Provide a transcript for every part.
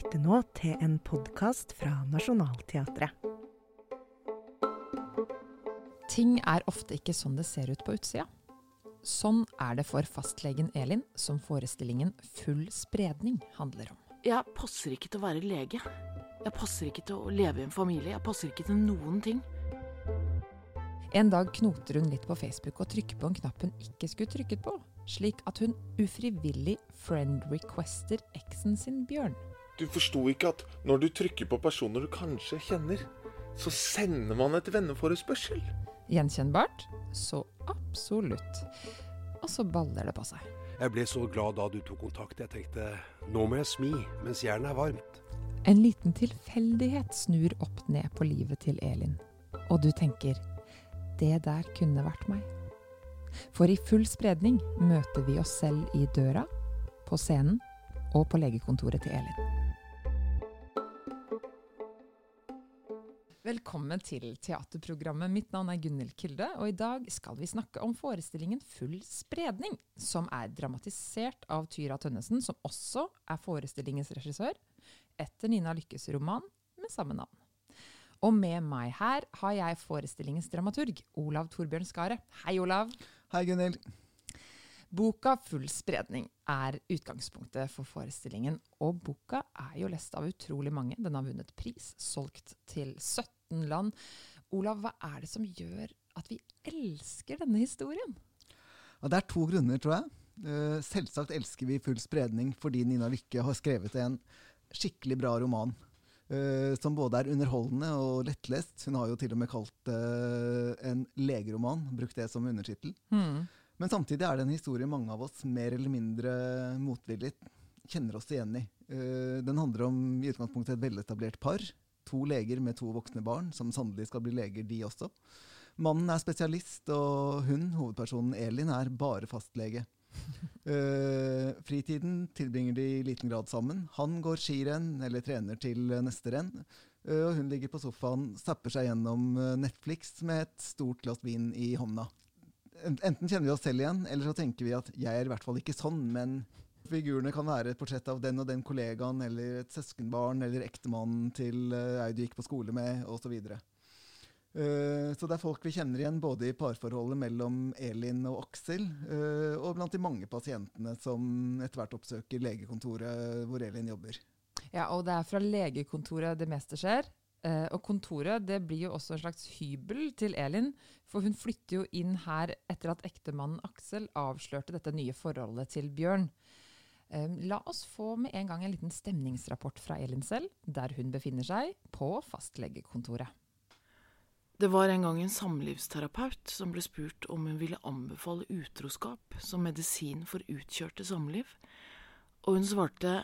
lytter nå til en podkast fra Nationaltheatret. Ting er ofte ikke sånn det ser ut på utsida. Sånn er det for fastlegen Elin, som forestillingen Full spredning handler om. Jeg passer ikke til å være lege. Jeg passer ikke til å leve i en familie. Jeg passer ikke til noen ting. En dag knoter hun litt på Facebook og trykker på en knapp hun ikke skulle trykket på, slik at hun ufrivillig friend requester eksen sin Bjørn. Du forsto ikke at når du trykker på personer du kanskje kjenner, så sender man et venneforespørsel. Gjenkjennbart? Så absolutt. Og så baller det på seg. Jeg ble så glad da du tok kontakt. Jeg tenkte nå må jeg smi mens jernet er varmt. En liten tilfeldighet snur opp ned på livet til Elin. Og du tenker det der kunne vært meg. For i full spredning møter vi oss selv i døra, på scenen og på legekontoret til Elin. Velkommen til teaterprogrammet. Mitt navn er Gunhild Kilde, og i dag skal vi snakke om forestillingen Full spredning, som er dramatisert av Tyra Tønnesen, som også er forestillingens regissør, etter Nina Lykkes roman med samme navn. Og med meg her har jeg forestillingens dramaturg, Olav Torbjørn Skaret. Hei, Olav. Hei, Gunhild. Boka Full spredning er utgangspunktet for forestillingen, og boka er jo lest av utrolig mange. Den har vunnet pris, solgt til 17 land. Olav, hva er det som gjør at vi elsker denne historien? Ja, det er to grunner, tror jeg. Eh, selvsagt elsker vi Full spredning fordi Nina Lykke har skrevet en skikkelig bra roman. Uh, som både er underholdende og lettlest. Hun har jo til og med kalt det uh, en legeroman, brukt det som undertittel. Mm. Men samtidig er det en historie mange av oss mer eller mindre motvillig kjenner oss igjen i. Uh, den handler om i utgangspunktet et veletablert par. To leger med to voksne barn, som sannelig skal bli leger, de også. Mannen er spesialist, og hun, hovedpersonen Elin, er bare fastlege. Uh, fritiden tilbringer de i liten grad sammen. Han går skirenn eller trener til neste renn. Uh, og hun ligger på sofaen, zapper seg gjennom Netflix med et stort glass vin i hånda. Enten kjenner vi oss selv igjen, eller så tenker vi at jeg er i hvert fall ikke sånn, men figurene kan være et portrett av den og den kollegaen, eller et søskenbarn, eller ektemannen til uh, ei du gikk på skole med, osv. Uh, så det er folk vi kjenner igjen både i parforholdet mellom Elin og Aksel, uh, og blant de mange pasientene som etter hvert oppsøker legekontoret hvor Elin jobber. Ja, og det er fra legekontoret det meste skjer. Og kontoret det blir jo også en slags hybel til Elin, for hun flytter jo inn her etter at ektemannen Aksel avslørte dette nye forholdet til Bjørn. La oss få med en gang en liten stemningsrapport fra Elin selv, der hun befinner seg på fastlegekontoret. Det var en gang en samlivsterapeut som ble spurt om hun ville anbefale utroskap som medisin for utkjørte samliv, og hun svarte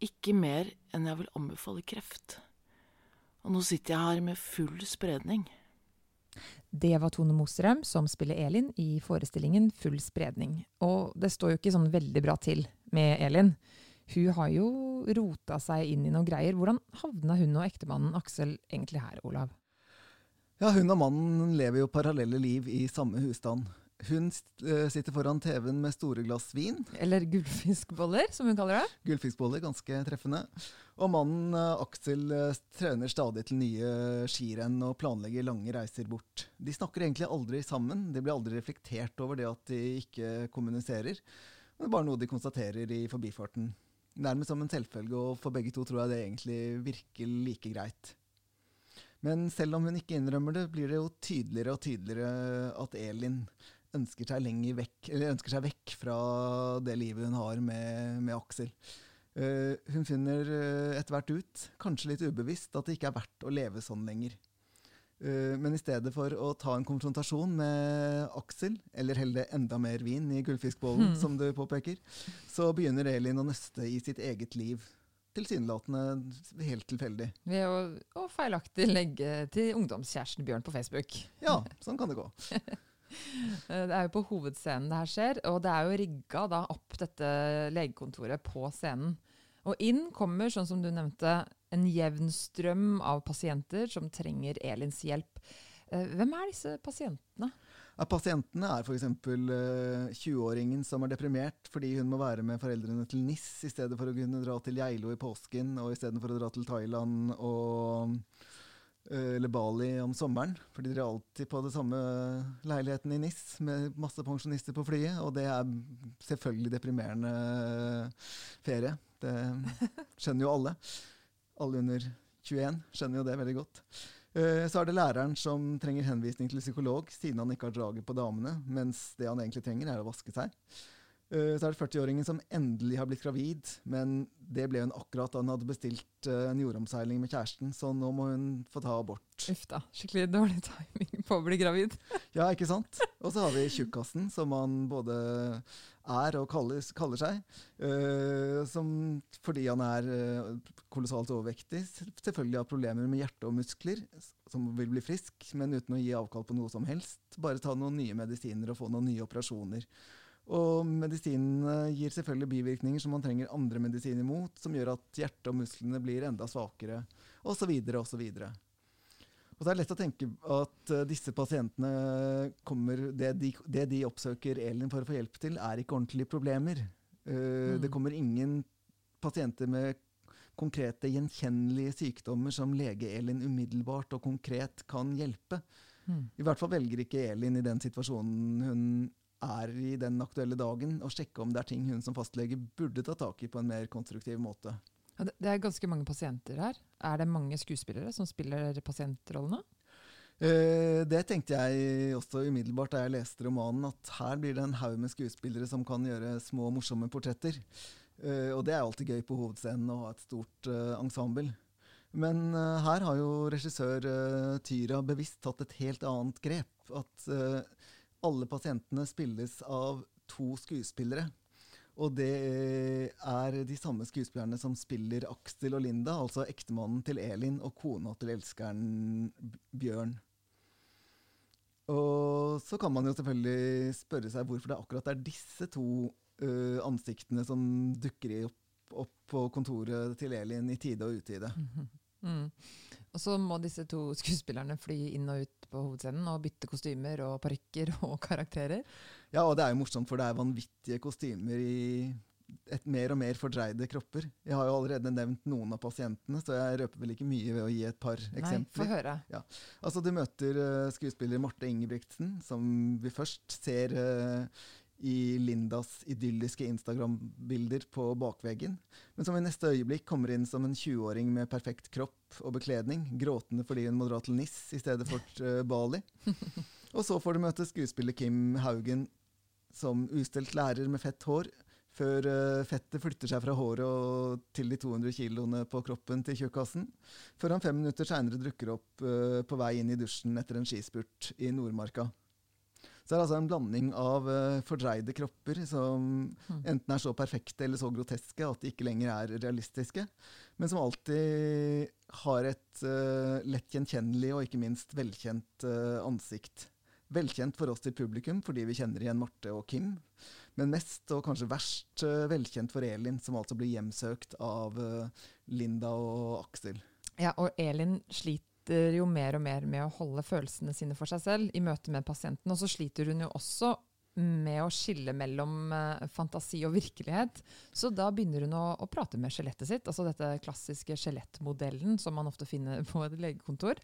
ikke mer enn jeg vil anbefale kreft. Og nå sitter jeg her med full spredning. Det var Tone Mostrøm som spiller Elin i forestillingen Full spredning. Og det står jo ikke sånn veldig bra til med Elin. Hun har jo rota seg inn i noen greier. Hvordan havna hun og ektemannen Aksel egentlig her, Olav? Ja, Hun og mannen lever jo parallelle liv i samme husstand. Hun sitter foran TV-en med store glass vin. Eller gullfiskboller, som hun kaller det. Gullfiskboller, ganske treffende. Og mannen Aksel trener stadig til nye skirenn og planlegger lange reiser bort. De snakker egentlig aldri sammen. Det blir aldri reflektert over det at de ikke kommuniserer. Det er bare noe de konstaterer i forbifarten. Nærmest som en selvfølge, og for begge to tror jeg det egentlig virker like greit. Men selv om hun ikke innrømmer det, blir det jo tydeligere og tydeligere at Elin ønsker seg, vekk, ønsker seg vekk fra det livet hun har med, med Aksel. Uh, hun finner uh, etter hvert ut, kanskje litt ubevisst, at det ikke er verdt å leve sånn lenger. Uh, men i stedet for å ta en konfrontasjon med Aksel, eller helle enda mer vin i gullfiskbollen, mm. som du påpeker, så begynner Elin å nøste i sitt eget liv tilsynelatende helt tilfeldig. Ved å, å, feilaktig legge til ungdomskjæresten Bjørn på Facebook. Ja, sånn kan det gå. det er jo på hovedscenen det her skjer, og det er jo rigga da opp dette legekontoret på scenen. Og inn kommer, sånn som du nevnte, en jevn strøm av pasienter som trenger Elins hjelp. Eh, hvem er disse pasientene? Ja, pasientene er f.eks. Uh, 20-åringen som er deprimert fordi hun må være med foreldrene til NIS i stedet for å kunne dra til Geilo i påsken og i for å dra til Thailand og uh, eller Bali om sommeren. For de drar alltid på det samme leiligheten i NIS med masse pensjonister på flyet. Og det er selvfølgelig deprimerende ferie. Det skjønner jo alle. Alle under 21 skjønner jo det veldig godt. Eh, så er det læreren som trenger henvisning til psykolog siden han ikke har draget på damene, mens det han egentlig trenger, er å vaske seg. Eh, så er det 40-åringen som endelig har blitt gravid, men det ble hun akkurat da hun hadde bestilt eh, en jordomseiling med kjæresten, så nå må hun få ta abort. Uff da, skikkelig dårlig timing på å bli gravid. ja, ikke sant? Og så har vi tjukkasen, som han både er og kaller, kaller seg. Uh, som, fordi han er kolossalt overvektig. Selvfølgelig har problemer med hjerte og muskler, som vil bli frisk, men uten å gi avkall på noe som helst. Bare ta noen nye medisiner og få noen nye operasjoner. Og medisinene gir selvfølgelig bivirkninger som man trenger andre medisiner mot, som gjør at hjertet og musklene blir enda svakere, osv., osv. Og så er det lett å tenke at uh, disse pasientene kommer det de, det de, oppsøker Elin for å få hjelp til, er ikke ordentlige problemer. Uh, mm. Det kommer ingen pasienter med konkrete, gjenkjennelige sykdommer som lege Elin umiddelbart og konkret kan hjelpe. Mm. I hvert fall velger ikke Elin i den situasjonen hun er i den aktuelle dagen, og sjekke om det er ting hun som fastlege burde ta tak i på en mer konstruktiv måte. Ja, det er ganske mange pasienter her. Er det mange skuespillere som spiller pasientrollene? Uh, det tenkte jeg også umiddelbart da jeg leste romanen, at her blir det en haug med skuespillere som kan gjøre små, morsomme portretter. Uh, og det er alltid gøy på hovedscenen å ha et stort uh, ensemble. Men her har jo regissør Tyra bevisst tatt et helt annet grep. At alle pasientene spilles av to skuespillere. Og det er de samme skuespillerne som spiller Aksel og Linda, altså ektemannen til Elin og kona til elskeren Bjørn. Og så kan man jo selvfølgelig spørre seg hvorfor det akkurat er disse to uh, ansiktene som dukker opp, opp, på kontoret til Elin i tide og utide. Mm -hmm. mm. Og så må disse to skuespillerne fly inn og ut på hovedscenen og bytte kostymer og parykker og karakterer. Ja, og det er jo morsomt, for det er vanvittige kostymer i et mer og mer fordreide kropper. Jeg har jo allerede nevnt noen av pasientene, så jeg røper vel ikke mye ved å gi et par eksempler. Nei, få høre. Ja. Altså, du møter uh, skuespiller Marte Ingebrigtsen, som vi først ser uh, i Lindas idylliske Instagram-bilder på bakveggen, men som i neste øyeblikk kommer inn som en 20-åring med perfekt kropp og bekledning, gråtende fordi hun må dra til NIS i stedet for uh, Bali. Og så får du møte skuespiller Kim Haugen som ustelt lærer med fett hår, før uh, fettet flytter seg fra håret og til de 200 kiloene på kroppen til tjukkasen, før han fem minutter seinere dukker opp uh, på vei inn i dusjen etter en skispurt i Nordmarka. Så det er altså en blanding av uh, fordreide kropper som mm. enten er så perfekte eller så groteske at de ikke lenger er realistiske, men som alltid har et uh, lett gjenkjennelig og ikke minst velkjent uh, ansikt. Velkjent for oss til publikum fordi vi kjenner igjen Marte og Kim, men mest og kanskje verst velkjent for Elin, som altså blir hjemsøkt av Linda og Aksel. Ja, og Elin sliter sliter jo mer og mer med å holde følelsene sine for seg selv i møte med pasienten. Og så sliter hun jo også med å skille mellom uh, fantasi og virkelighet. Så da begynner hun å, å prate med skjelettet sitt, altså dette klassiske skjelettmodellen som man ofte finner på et legekontor.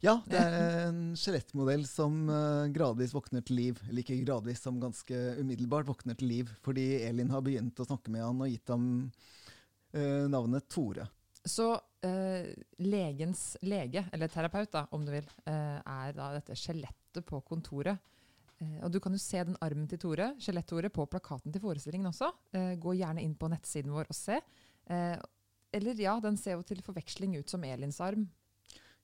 Ja, det er en skjelettmodell som uh, gradvis våkner til liv. Eller ikke gradvis, som ganske umiddelbart våkner til liv. Fordi Elin har begynt å snakke med han og gitt ham uh, navnet Tore. Så eh, legens lege, eller terapeut, da, om du vil, eh, er da dette skjelettet på kontoret. Eh, og du kan jo se den armen til Tore, skjelett-Tore, på plakaten til forestillingen også. Eh, gå gjerne inn på nettsiden vår og se. Eh, eller ja, den ser jo til forveksling ut som Elins arm.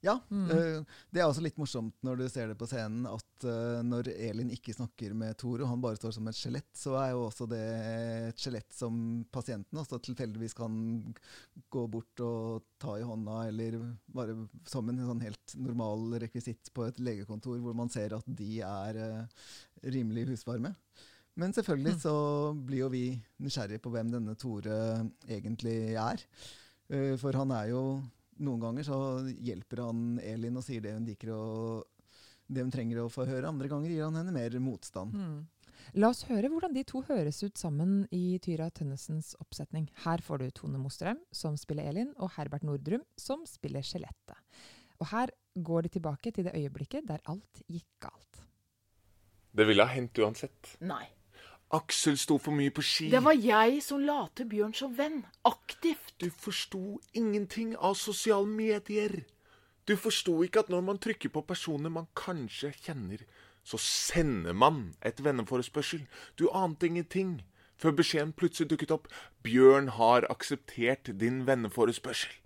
Ja. Mm. Uh, det er også litt morsomt når du ser det på scenen, at uh, når Elin ikke snakker med Tor, og han bare står som et skjelett, så er jo også det et skjelett som pasienten også tilfeldigvis kan gå bort og ta i hånda, eller bare som en sånn helt normal rekvisitt på et legekontor, hvor man ser at de er uh, rimelig husvarme. Men selvfølgelig mm. så blir jo vi nysgjerrige på hvem denne Tore egentlig er. For han er jo noen ganger så hjelper han Elin og sier det hun liker å det hun trenger å få høre. Andre ganger gir han henne mer motstand. Mm. La oss høre hvordan de to høres ut sammen i Tyra Tønnesens oppsetning. Her får du Tone Mosterheim, som spiller Elin, og Herbert Nordrum, som spiller Skjelettet. Og her går de tilbake til det øyeblikket der alt gikk galt. Det ville ha hendt uansett. Nei. Aksel sto for mye på ski. Det var jeg som la til Bjørn som venn. Aktivt. Du forsto ingenting av sosiale medier. Du forsto ikke at når man trykker på personer man kanskje kjenner, så sender man et venneforespørsel. Du ante ingenting. Før beskjeden plutselig dukket opp 'Bjørn har akseptert din venneforespørsel'.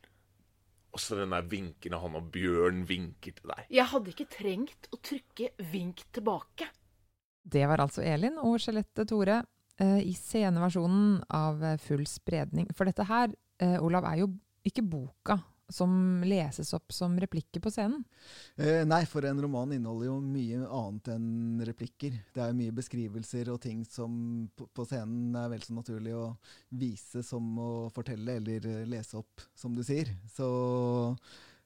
Og så den der vinkende hånda. Bjørn vinker til deg. Jeg hadde ikke trengt å trykke 'vink tilbake'. Det var altså Elin og skjelettet Tore eh, i sceneversjonen av eh, Full spredning. For dette her, eh, Olav, er jo ikke boka som leses opp som replikker på scenen. Eh, nei, for en roman inneholder jo mye annet enn replikker. Det er mye beskrivelser og ting som på, på scenen er vel så naturlig å vise som å fortelle eller eh, lese opp, som du sier. Så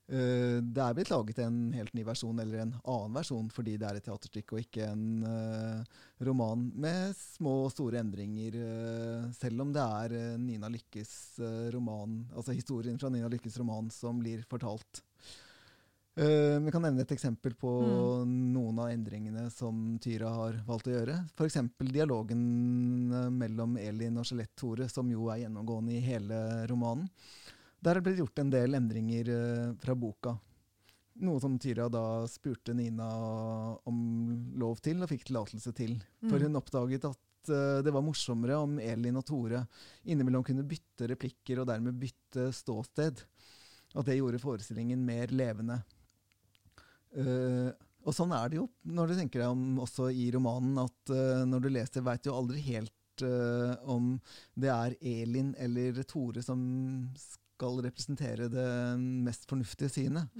det er blitt laget en helt ny versjon, eller en annen versjon, fordi det er et teaterstykke og ikke en uh, roman med små og store endringer. Uh, selv om det er eh, Nina Lykkes uh, roman, altså historien fra Nina Lykkes roman som blir fortalt. Eh, Vi kan nevne et eksempel på noen av endringene som Tyra har valgt å gjøre. F.eks. dialogen eh, mellom Elin og Skjelett Tore, som jo er gjennomgående i hele romanen. Der er det blitt gjort en del endringer eh, fra boka. Noe som Tyra da spurte Nina om lov til, og fikk tillatelse til. For hun oppdaget at eh, det var morsommere om Elin og Tore innimellom kunne bytte replikker og dermed bytte ståsted. At det gjorde forestillingen mer levende. Uh, og sånn er det jo når du tenker deg om også i romanen, at uh, når du leser, veit du aldri helt eh, om det er Elin eller Tore som skal representere det mest fornuftige synet.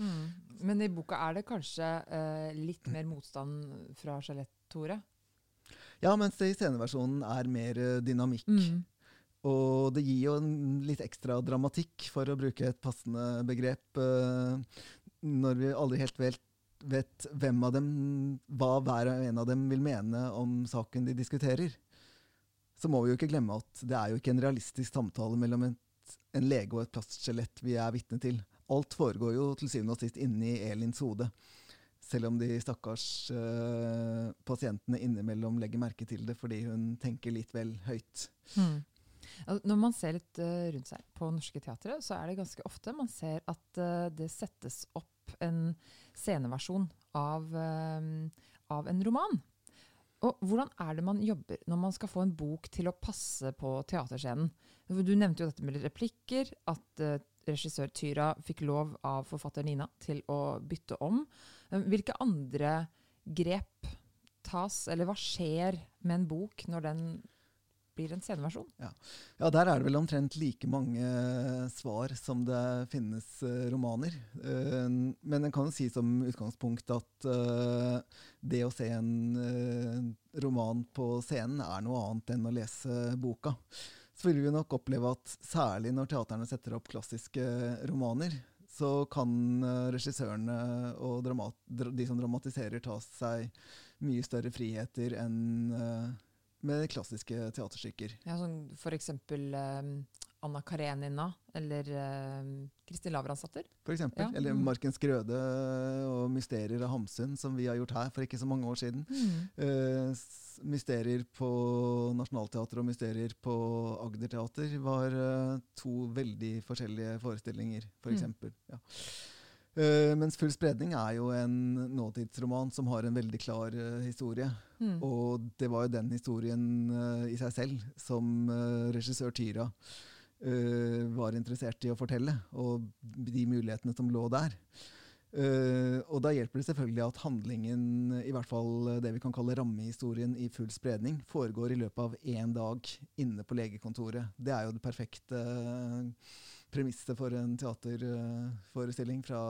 Men i boka er det kanskje uh, litt mer motstand fra skjelett Tore? Ja, mens det i sceneversjonen er mer eh, dynamikk. Mm. Og det gir jo en litt ekstra dramatikk, for å bruke et passende begrep, uh, når vi aldri helt vet, vet hvem av dem, hva hver og en av dem vil mene om saken de diskuterer. Så må vi jo ikke glemme at det er jo ikke en realistisk samtale mellom et, en lege og et plastskjelett vi er vitne til. Alt foregår jo til syvende og sist inni Elins hode. Selv om de stakkars uh, pasientene innimellom legger merke til det fordi hun tenker litt vel høyt. Mm. Når man ser litt uh, rundt seg på norske teatre, så er det ganske ofte man ser at uh, det settes opp en sceneversjon av, av en roman. Og hvordan er det man jobber når man skal få en bok til å passe på teaterscenen? Du nevnte jo dette med replikker, at eh, regissør Tyra fikk lov av forfatter Nina til å bytte om. Eh, Hvilke andre grep tas, eller hva skjer med en bok når den blir en sceneversjon? Ja, der er det vel omtrent like mange eh, svar som det finnes eh, romaner. Eh, men en kan jo si som utgangspunkt at det å se en roman på scenen er noe annet enn å lese boka. Så vil vi nok oppleve at særlig når teaterne setter opp klassiske romaner, så kan regissørene og de som dramatiserer, ta seg mye større friheter enn med klassiske teaterstykker. Ja, sånn for eksempel um, Anna Karenina eller eh, Kristin Lavransdatter. For eksempel. Ja. Eller Mm. Markens Grøde og Mysterier av Hamsun, som vi har gjort her for ikke så mange år siden. Mm. Uh, mysterier på Nationaltheatret og mysterier på Agder Teater var uh, to veldig forskjellige forestillinger, for Mm. eksempel. Ja. Eh, mens Full spredning er jo en nåtidsroman som har en veldig klar uh, historie. Mm. Og det var jo den historien uh, i seg selv som regissør Tyra var interessert i å fortelle, og de mulighetene som lå der. Og da hjelper det selvfølgelig at handlingen, i hvert fall det vi kan kalle rammehistorien i full spredning, foregår i løpet av én dag inne på legekontoret. Det er jo det perfekte eh, premisset for en teaterforestilling fra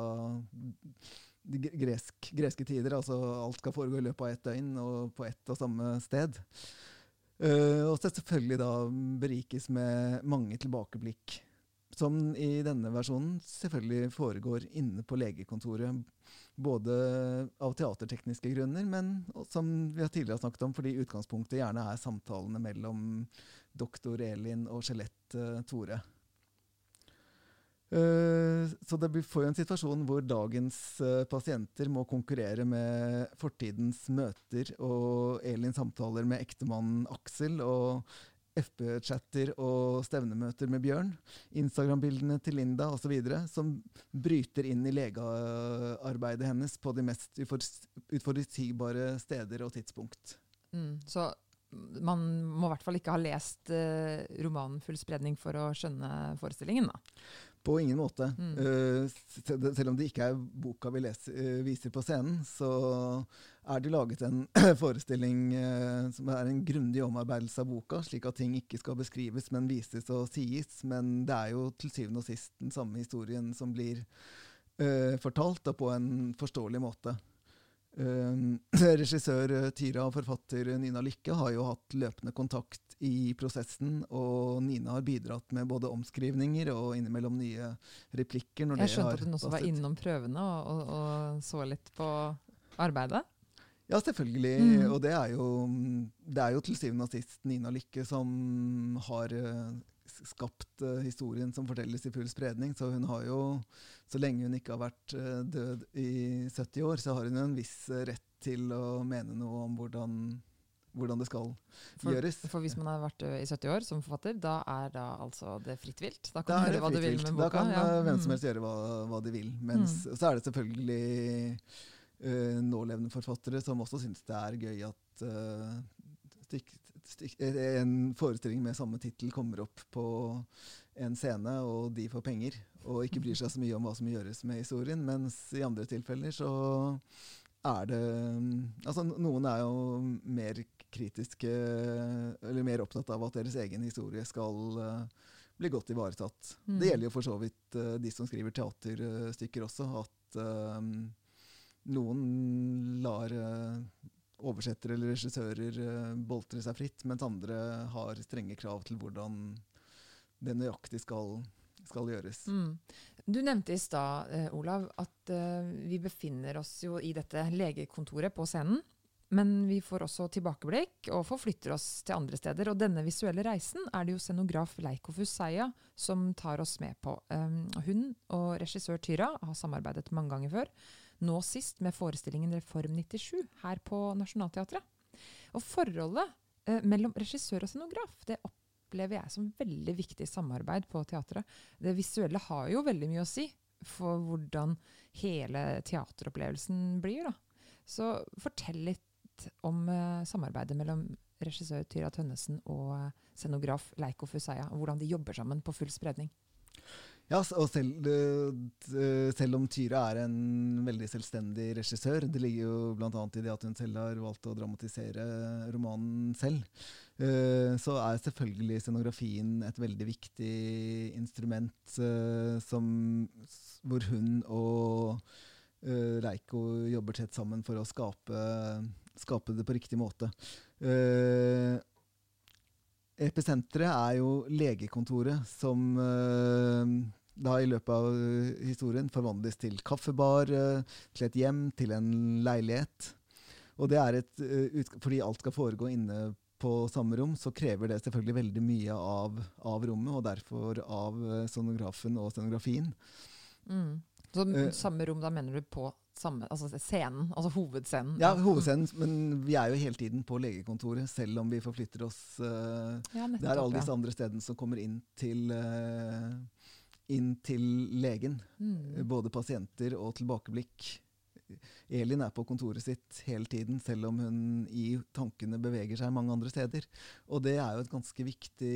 gresk, greske tider. Altså alt skal foregå i løpet av ett døgn og på ett og samme sted. Uh, og selvfølgelig da berikes med mange tilbakeblikk som i denne versjonen selvfølgelig foregår inne på legekontoret. Både av teatertekniske grunner, men som vi har tidligere snakket om, fordi utgangspunktet gjerne er samtalene mellom doktor Elin og skjelett uh, Tore. Uh, så det får jo en situasjon hvor dagens uh, pasienter må konkurrere med fortidens møter og Elins samtaler med ektemannen Aksel og FB-chatter og stevnemøter med Bjørn, Instagram-bildene til Linda osv., som bryter inn i legearbeidet hennes på de mest uforutsigbare steder og tidspunkt. Mm, så man må i hvert fall ikke ha lest uh, romanen 'Full spredning' for å skjønne forestillingen? da? På ingen måte. Mm. Uh, selv om det ikke er boka vi leser, uh, viser på scenen, så er det laget en forestilling uh, som er en grundig omarbeidelse av boka, slik at ting ikke skal beskrives, men vises og sies. Men det er jo til syvende og sist den samme historien som blir fortalt, og på en forståelig måte. regissør Tyra og forfatter Nina Lykke har jo hatt løpende kontakt i prosessen, og Nina har bidratt med både omskrivninger og innimellom nye replikker. jeg skjønte at hun også var innom prøvene og, og, og, så litt på arbeidet? Ja, selvfølgelig. Mm. Og det er, jo, det er, jo, til syvende og sist Nina Lykke som har uh, skapt uh, historien som fortelles i full spredning. Så hun har jo, så lenge hun ikke har vært uh, død i 70 år, så har hun en viss rett til å mene noe om hvordan hvordan det skal for, gjøres. For hvis man har vært i 70 år som forfatter, da er da altså det fritt vilt? Da kan du gjøre hva du vil med boka? Da kan ja. hvem som mm. helst gjøre hva, hva de vil. Mens, mm. Så er det selvfølgelig uh, nålevende forfattere som også syns det er gøy at uh, stikk, stikk, en forestilling med samme tittel kommer opp på en scene, og de får penger. Og ikke bryr seg så mye om hva som gjøres med historien. Mens i andre tilfeller så er det Altså, noen er jo mer kritiske Eller mer opptatt av at deres egen historie skal uh, bli godt ivaretatt. Mm. Det gjelder jo for så vidt uh, de som skriver teaterstykker også, at uh, noen lar oversettere eller regissører boltre seg fritt, mens andre har strenge krav til hvordan det nøyaktig skal, skal gjøres. Mm. Du nevnte i stad, Olav, at vi befinner oss jo i dette legekontoret på scenen. Men vi får også tilbakeblikk og forflytter oss til andre steder. Og denne visuelle reisen er det jo scenograf Leiko Fuseia som tar oss med på. Um, hun og regissør Tyra har samarbeidet mange ganger før. Nå sist med forestillingen Reform 97 her på Nationaltheatret. Og forholdet uh, mellom regissør og scenograf det opplever jeg som veldig viktig samarbeid på teatret. Det visuelle har jo veldig mye å si for hvordan hele teateropplevelsen blir. da. Så fortell litt om uh, samarbeidet mellom regissør Tyra Tønnesen og uh, scenograf Leiko Fusaya, og hvordan de jobber sammen på full spredning. Ja, og selv, selv, om Tyra er en veldig selvstendig regissør Det ligger jo bl.a. i det at hun selv har valgt å dramatisere romanen selv. så er selvfølgelig scenografien et veldig viktig instrument som, hvor hun og Reiko jobber tett sammen for å skape skape det på riktig måte. Uh, episenteret er jo legekontoret som uh, da i løpet av historien forvandles til kaffebar, uh, til et hjem, til en leilighet. Og det er et, Fordi alt skal foregå inne på samme rom, så krever det selvfølgelig veldig mye av, av rommet, og derfor av sonografen og scenografien. Mm. Så samme rom, da mener du på samme, altså scenen, altså hovedscenen. Ja, hovedscenen, men vi er jo hele tiden på legekontoret, selv om vi forflytter oss uh, ja, nettopp, Det er alle disse ja. andre stedene som kommer inn til, uh, inn til legen. Mm. Både pasienter og tilbakeblikk. Elin er på kontoret sitt hele tiden, selv om hun i tankene beveger seg mange andre steder. Og det er jo et ganske viktig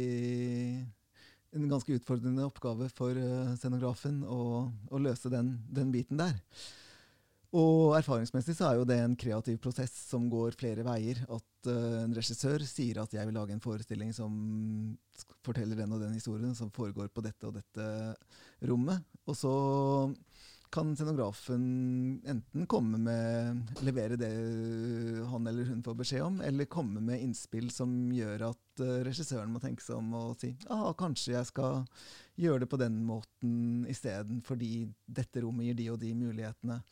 en ganske utfordrende oppgave for uh, scenografen å, å løse den, den biten der. Og erfaringsmessig så er jo det en kreativ prosess som går flere veier. At uh, en regissør sier at 'jeg vil lage en forestilling som forteller den og den historien, som foregår på dette og dette rommet'. Og så kan scenografen enten komme med levere det han eller hun får beskjed om, eller komme med innspill som gjør at uh, regissøren må tenke seg om og si ah, kanskje jeg skal gjøre det på den måten isteden, fordi dette rommet gir de og de mulighetene.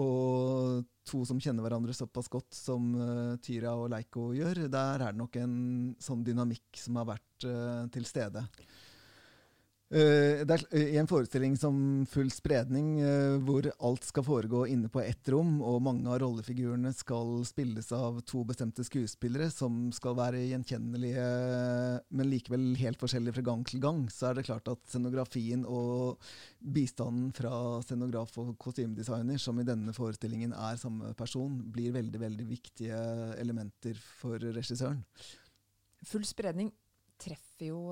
Og to som kjenner hverandre såpass godt som uh, Tyra og Leiko gjør, der er det nok en sånn dynamikk som har vært uh, til stede. Uh, det er, I en forestilling som Full spredning, uh, hvor alt skal foregå inne på ett rom, og mange av rollefigurene skal spilles av to bestemte skuespillere som skal være gjenkjennelige, men likevel helt forskjellige fra gang til gang, så er det klart at scenografien og bistanden fra scenograf og kostymedesigner, som i denne forestillingen er samme person, blir veldig, veldig viktige elementer for regissøren. Full spredning treffer jo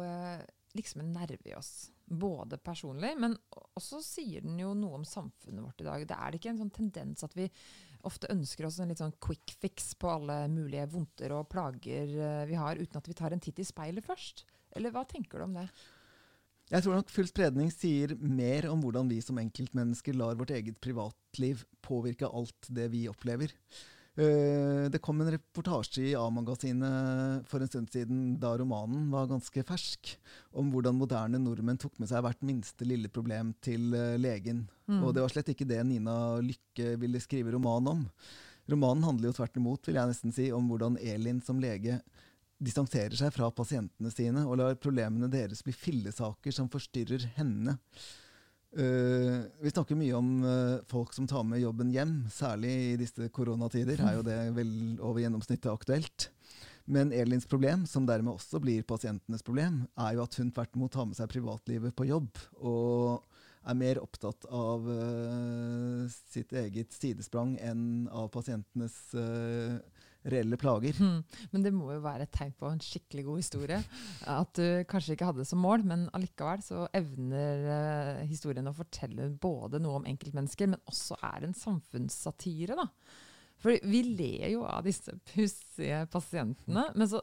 liksom en nerve i oss. Både personlig, men også sier den jo noe om samfunnet vårt i dag. Det er det ikke en sånn tendens at vi ofte ønsker oss en litt sånn quick fix på alle mulige vondter og plager eh, vi har, uten at vi tar en titt i speilet først? Eller hva tenker du om det? Jeg tror nok full spredning sier mer om hvordan vi som enkeltmennesker lar vårt eget privatliv påvirke alt det vi opplever. Eh, det kom en reportasje i A-magasinet for en stund siden, da romanen var ganske fersk, om hvordan moderne nordmenn tok med seg hvert minste lille problem til eh, legen. Mm. Og det var slett ikke det Nina Lykke ville skrive roman om. Romanen handler jo tvert imot, vil jeg nesten si, om hvordan Elin som lege distanserer seg fra pasientene sine og lar problemene deres bli fillesaker som forstyrrer henne. Uh, vi snakker mye om uh, folk som tar med jobben hjem, særlig i disse koronatider. er jo det vel over gjennomsnittet aktuelt. Men Elins problem, som dermed også blir pasientenes problem, er jo at hun tvert imot tar med seg privatlivet på jobb. Og er mer opptatt av uh, sitt eget sidesprang enn av pasientenes uh, reelle plager. Mm. Men det må jo være et tegn på en skikkelig god historie. At du kanskje ikke hadde det som mål, men allikevel så evner uh, historien å fortelle både noe om enkeltmennesker, men også er en samfunnssatire. da. For vi ler jo av disse pussige pasientene, men så,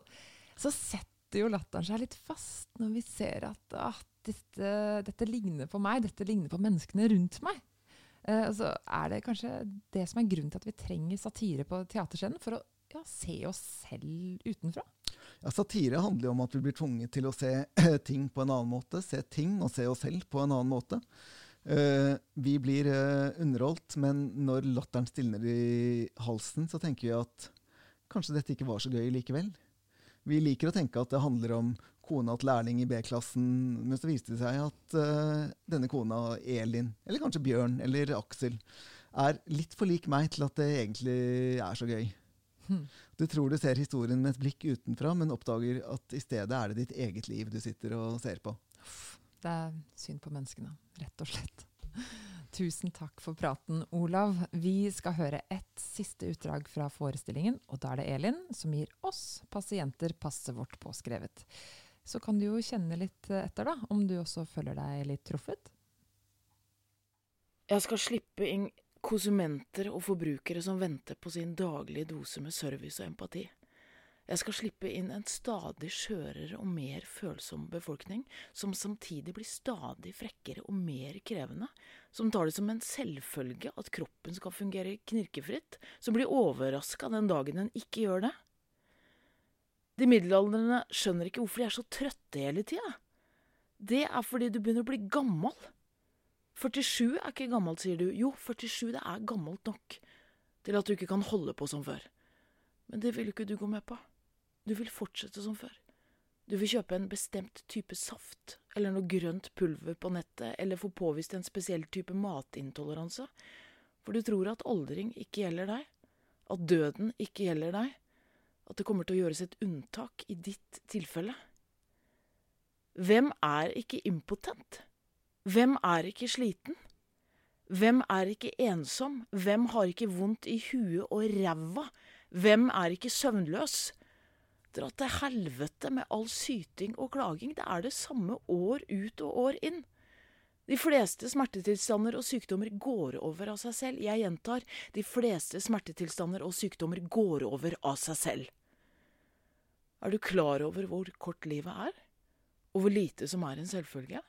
så setter jo latteren seg litt fast når vi ser at at dette, dette, ligner på meg, dette ligner på menneskene rundt meg. Uh, så er det kanskje det som er grunnen til at vi trenger satire på teaterscenen, for å ja, se oss selv utenfra? Ja, Satire handler jo om at vi blir tvunget til å se ting på en annen måte. Se ting og se oss selv på en annen måte. Uh, vi blir uh, underholdt, men når latteren stilner i halsen, så tenker vi at kanskje dette ikke var så gøy likevel. Vi liker å tenke at det handler om kona til lærling i B-klassen, men så viste det seg at uh, denne kona, Elin, eller kanskje Bjørn eller Aksel, er litt for lik meg til at det egentlig er så gøy. Du tror du ser historien med et blikk utenfra, men oppdager at i stedet er det ditt eget liv du sitter og ser på. Det er synd på menneskene, rett og slett. Tusen takk for praten, Olav. Vi skal høre et siste utdrag fra forestillingen, og da er det Elin som gir oss pasienter passet vårt påskrevet. Så kan du jo kjenne litt etter, da, om du også føler deg litt truffet? Jeg skal slippe inn konsumenter og forbrukere som venter på sin daglige dose med service og empati. Jeg skal slippe inn en stadig skjørere og mer følsom befolkning, som samtidig blir stadig frekkere og mer krevende, som tar det som en selvfølge at kroppen skal fungere knirkefritt, som blir overraska den dagen den ikke gjør det. De middelaldrende skjønner ikke hvorfor de er så trøtte hele tida. Det er fordi du begynner å bli gammel. 47 er ikke gammelt, sier du. Jo, 47 det er gammelt nok til at du ikke kan holde på som før. Men det vil ikke du gå med på. Du vil fortsette som før. Du vil kjøpe en bestemt type saft, eller noe grønt pulver på nettet, eller få påvist en spesiell type matintoleranse, for du tror at aldring ikke gjelder deg, at døden ikke gjelder deg, at det kommer til å gjøres et unntak i ditt tilfelle. Hvem er ikke impotent? Hvem er ikke sliten? Hvem er ikke ensom? Hvem har ikke vondt i huet og ræva? Hvem er ikke søvnløs? Dra til helvete med all syting og klaging, det er det samme år ut og år inn. De fleste smertetilstander og sykdommer går over av seg selv. Jeg gjentar, de fleste smertetilstander og sykdommer går over av seg selv. Er du klar over hvor kort livet er, og hvor lite som er en selvfølge?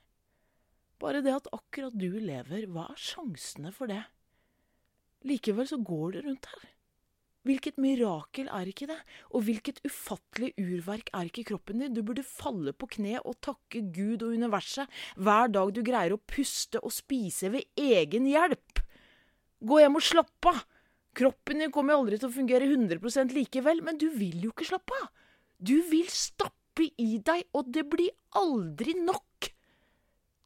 Bare det at akkurat du lever, hva er sjansene for det? Likevel så går det rundt her. Hvilket mirakel er ikke det? Og hvilket ufattelig urverk er ikke kroppen din? Du burde falle på kne og takke Gud og universet hver dag du greier å puste og spise ved egen hjelp. Gå hjem og slapp av. Kroppen din kommer aldri til å fungere 100% likevel, men du vil jo ikke slappe av. Du vil stappe i deg, og det blir aldri nok.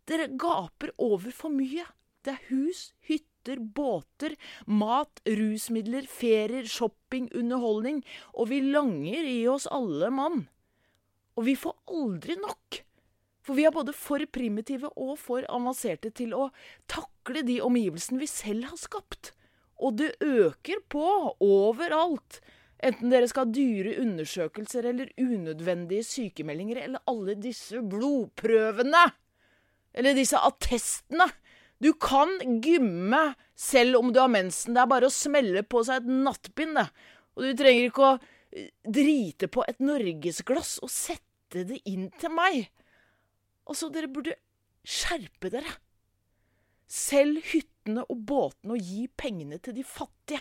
Dere gaper over for mye. Det er hus, hytter, båter, mat, rusmidler, ferier, shopping, underholdning, og vi langer i oss alle mann. Og vi får aldri nok. For vi er både for primitive og for avanserte til å takle de omgivelsene vi selv har skapt. Og det øker på overalt. Enten dere skal ha dyre undersøkelser eller unødvendige sykemeldinger eller alle disse blodprøvene. Eller disse attestene du kan gymme selv om du har mensen. Det er bare å smelle på seg et nattbind, det. Og du trenger ikke å eh, drite på et norgesglass og sette det inn til meg. Altså, dere burde skjerpe dere. Selg hyttene og båtene og gi pengene til de fattige.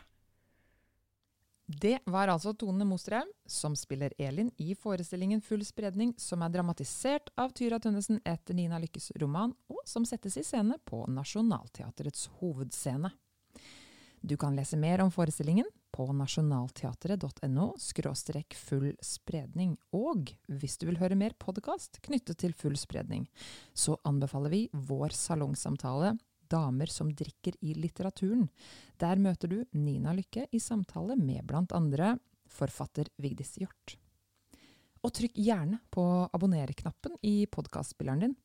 Det var altså Tone Mostrheim som spiller Elin i forestillingen Full spredning, som er dramatisert av Tyra Tønnesen etter Nina Lykkes roman, og som settes i scene på Nationaltheatrets hovedscene. Du kan lese mer om forestillingen på nasjonalteatret.no full spredning. Og hvis du vil høre mer podkast knyttet til full spredning, så anbefaler vi vår salongsamtale Damer som drikker i litteraturen. Der møter du Nina Lykke i samtale med blant andre forfatter Vigdis Hjort. Og trykk gjerne på abonner-knappen i podkastspilleren din.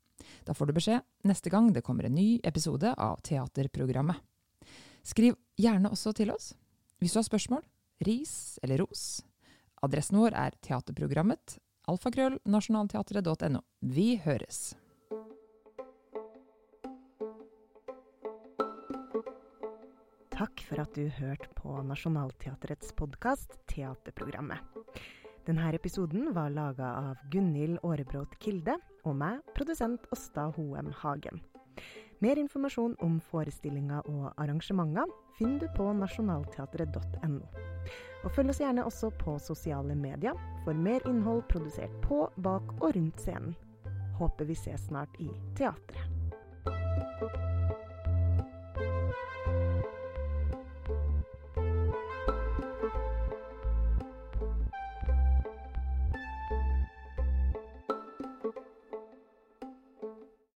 Da får du beskjed neste gang det kommer en ny episode av teaterprogrammet. Skriv gjerne også til oss hvis du har spørsmål, ris eller ros. Adressen vår er teaterprogrammet alfakrøllnasjonalteatret.no. Vi høres! Takk for at du hørte på Nationaltheatrets podkast Teaterprogrammet. Denne episoden var laga av Gunhild Aarebrot Kilde og meg, produsent Åsta Hoem Hagen. Mer informasjon om forestillinger og arrangementer finner du på nasjonalteatret.no. Og følg oss gjerne også på sosiale medier for mer innhold produsert på, bak og rundt scenen. Håper vi ses snart i teatret.